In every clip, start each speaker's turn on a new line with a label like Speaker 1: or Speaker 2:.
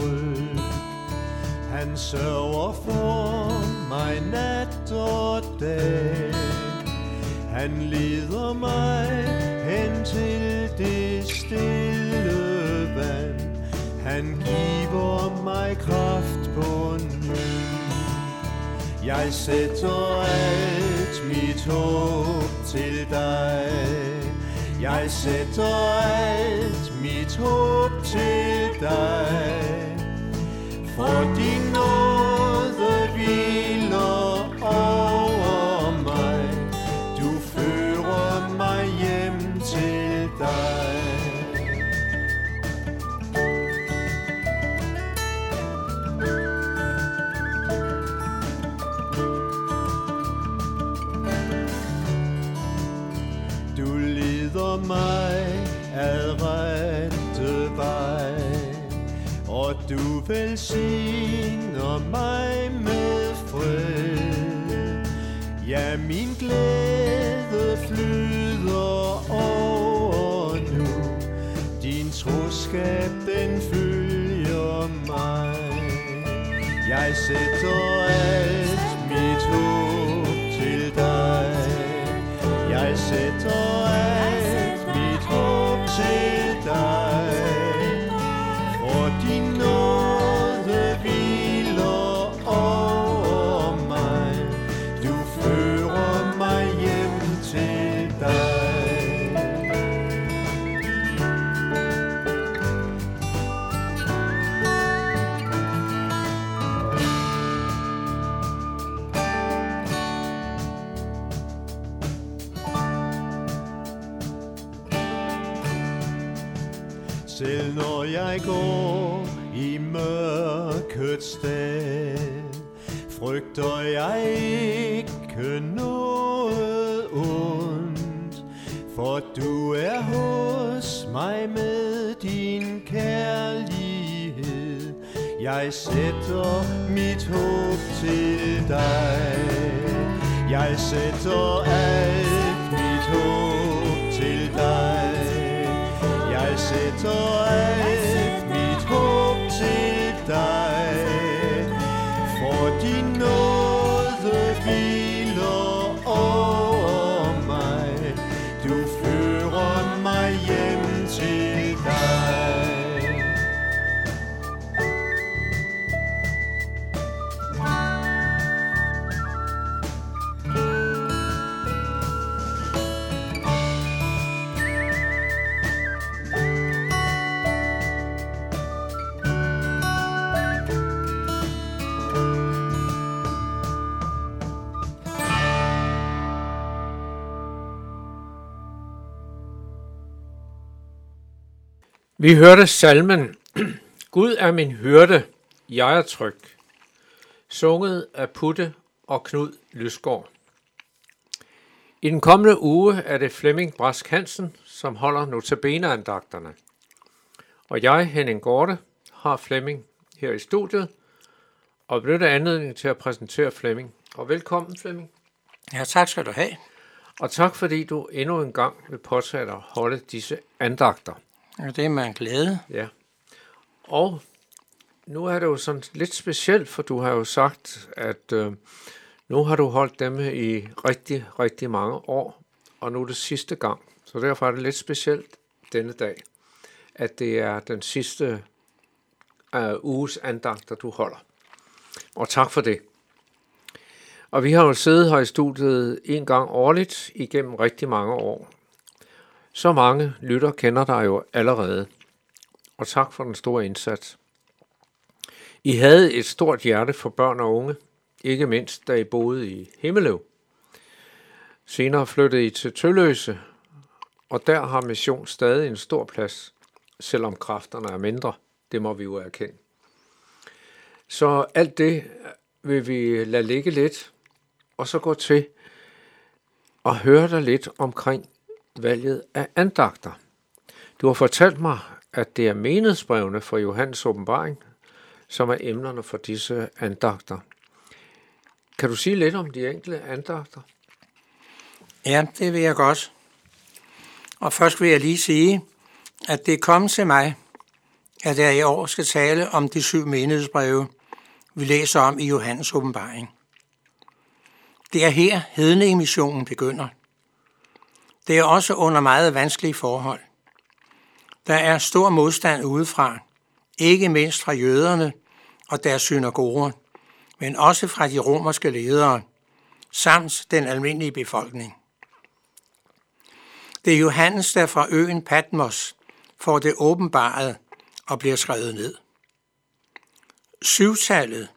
Speaker 1: tryg. Han sørger for mig nat og dag. Han leder mig hen til det stille vand. Han giver mig kraft på ny. Jeg sætter alt mit håb til dig. Jeg sætter alt mit håb til dig. 14 velsigner mig med fred. Ja, min glæde flyder over nu, din troskab den følger mig. Jeg sætter alt jeg går i mørkets dal, frygter jeg ikke noget ondt, for du er hos mig med din kærlighed. Jeg sætter mit håb til dig. Jeg sætter alt mit håb sætter alt mit håb til dig. For din nåde
Speaker 2: Vi hørte salmen Gud er min hyrde, jeg er tryg, sunget af Putte og Knud Lysgaard. I den kommende uge er det Flemming Brask Hansen, som holder notabeneandagterne. Og jeg, Henning Gorte, har Flemming her i studiet, og benytter anledning til at præsentere Flemming. Og velkommen, Flemming.
Speaker 3: Ja, tak skal du have.
Speaker 2: Og tak fordi du endnu en gang vil påtage dig at holde disse andagter.
Speaker 3: Ja, det er man glæde.
Speaker 2: Ja. Og nu er det jo sådan lidt specielt, for du har jo sagt, at øh, nu har du holdt dem i rigtig, rigtig mange år, og nu er det sidste gang. Så derfor er det lidt specielt denne dag, at det er den sidste øh, uges andagter, du holder. Og tak for det. Og vi har jo siddet her i studiet en gang årligt igennem rigtig mange år. Så mange lytter kender dig jo allerede. Og tak for den store indsats. I havde et stort hjerte for børn og unge, ikke mindst da I boede i Himmeløv. Senere flyttede I til Tølløse, og der har mission stadig en stor plads, selvom kræfterne er mindre. Det må vi jo erkende. Så alt det vil vi lade ligge lidt, og så gå til og høre dig lidt omkring valget af andagter. Du har fortalt mig, at det er menighedsbrevene fra Johannes åbenbaring, som er emnerne for disse andagter. Kan du sige lidt om de enkelte andagter?
Speaker 3: Ja, det vil jeg godt. Og først vil jeg lige sige, at det er kommet til mig, at jeg i år skal tale om de syv menighedsbreve, vi læser om i Johannes åbenbaring. Det er her hedningemissionen begynder. Det er også under meget vanskelige forhold. Der er stor modstand udefra, ikke mindst fra jøderne og deres synagoger, men også fra de romerske ledere, samt den almindelige befolkning. Det er Johannes, der fra øen Patmos får det åbenbaret og bliver skrevet ned. Syvtallet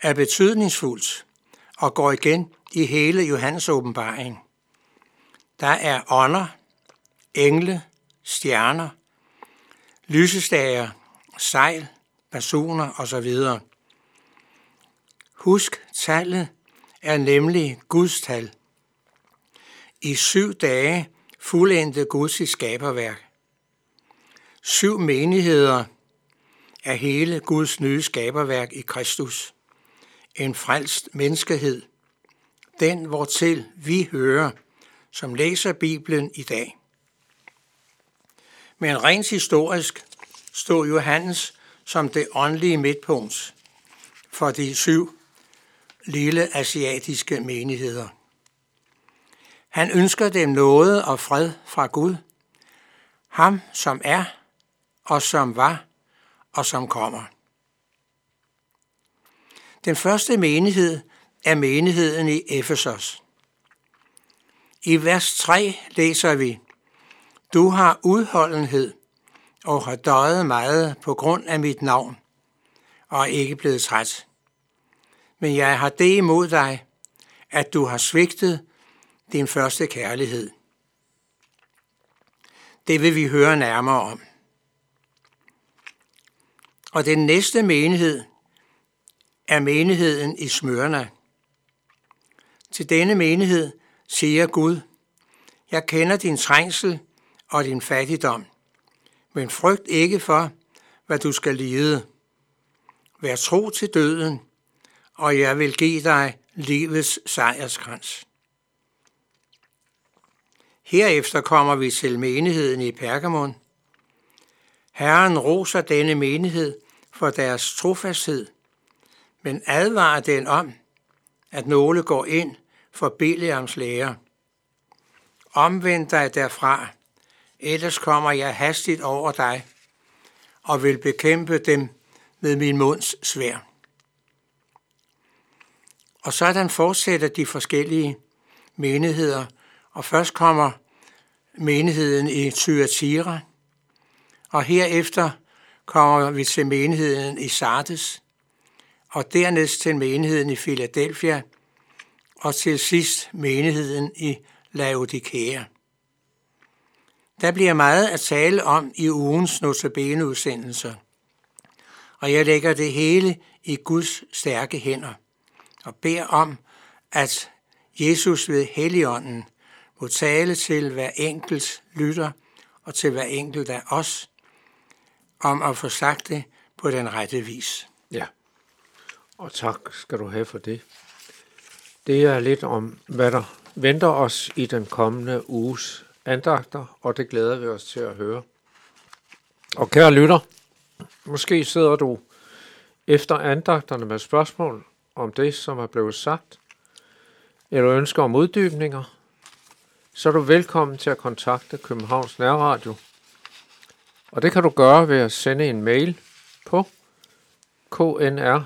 Speaker 3: er betydningsfuldt og går igen i hele Johannes åbenbaring. Der er ånder, engle, stjerner, lysestager, sejl, personer osv. Husk, tallet er nemlig Guds tal. I syv dage fuldendte Guds sit skaberværk. Syv menigheder er hele Guds nye skaberværk i Kristus. En frelst menneskehed. Den, hvortil vi hører, som læser Bibelen i dag. Men rent historisk stod Johannes som det åndelige midtpunkt for de syv lille asiatiske menigheder. Han ønsker dem noget og fred fra Gud, ham som er og som var og som kommer. Den første menighed er menigheden i Efesos. I vers 3 læser vi, Du har udholdenhed og har døjet meget på grund af mit navn, og er ikke blevet træt. Men jeg har det imod dig, at du har svigtet din første kærlighed. Det vil vi høre nærmere om. Og den næste menighed er menigheden i Smyrna. Til denne menighed siger Gud, jeg kender din trængsel og din fattigdom, men frygt ikke for, hvad du skal lide. Vær tro til døden, og jeg vil give dig livets sejrskrans. Herefter kommer vi til menigheden i Pergamon. Herren roser denne menighed for deres trofasthed, men advarer den om, at nogle går ind for Biliams lære. Omvend dig derfra, ellers kommer jeg hastigt over dig og vil bekæmpe dem med min munds svær. Og sådan fortsætter de forskellige menigheder, og først kommer menigheden i Thyatira, og herefter kommer vi til menigheden i Sardes, og dernæst til menigheden i Philadelphia, og til sidst menigheden i Laodikea. Der bliver meget at tale om i ugens notabene-udsendelser, og jeg lægger det hele i Guds stærke hænder og beder om, at Jesus ved Helligånden må tale til hver enkelt lytter og til hver enkelt af os, om at få sagt det på den rette vis.
Speaker 2: Ja, og tak skal du have for det. Det er lidt om, hvad der venter os i den kommende uges andagter, og det glæder vi os til at høre. Og kære lytter, måske sidder du efter andagterne med spørgsmål om det, som er blevet sagt, eller ønsker om uddybninger, så er du velkommen til at kontakte Københavns Nærradio. Og det kan du gøre ved at sende en mail på knr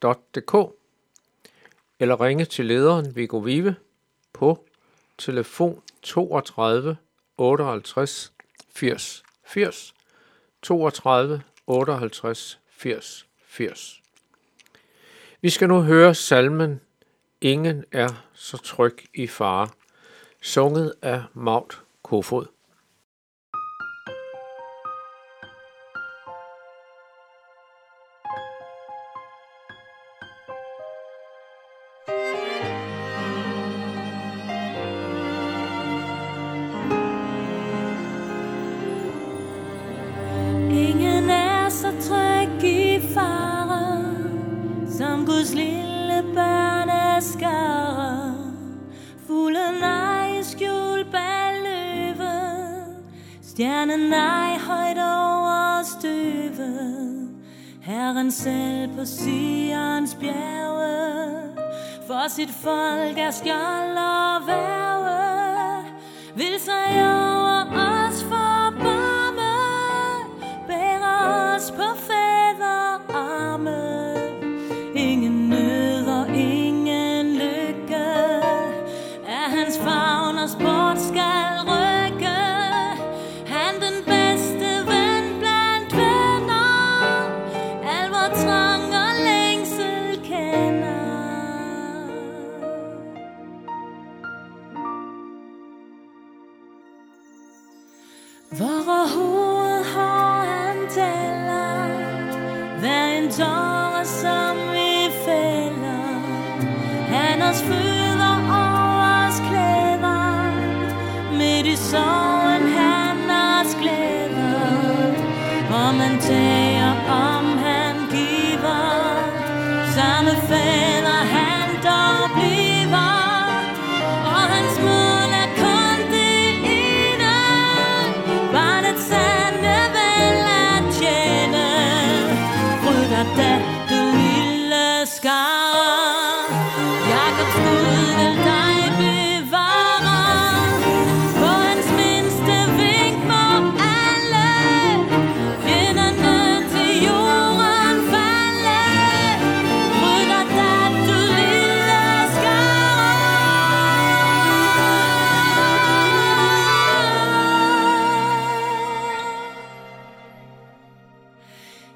Speaker 2: knr.dk eller ringe til lederen Viggo Vive på telefon 32 58 80 80 32 58 80 80. Vi skal nu høre salmen Ingen er så tryg i fare, sunget af Maut Kofod.
Speaker 4: lille børneskare Fuglen ej skjul bag løvet Stjernen ej højt over støvet Herren selv på Sions bjerge For sit folk er skjold og værve Vil sig over os forbarme Bærer os på fædre arme. Ingen tårer, som vi fælder. Han os føder og os klæder. Med i sorgen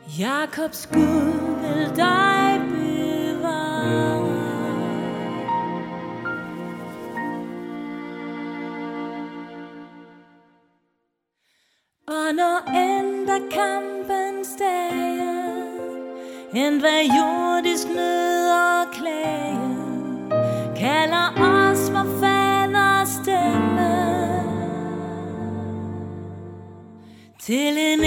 Speaker 4: Jakobs Gud vil dig bevare. Og når ender kampens kampen end hvad jordisk nød og klage, kalder os vor faders stemme til en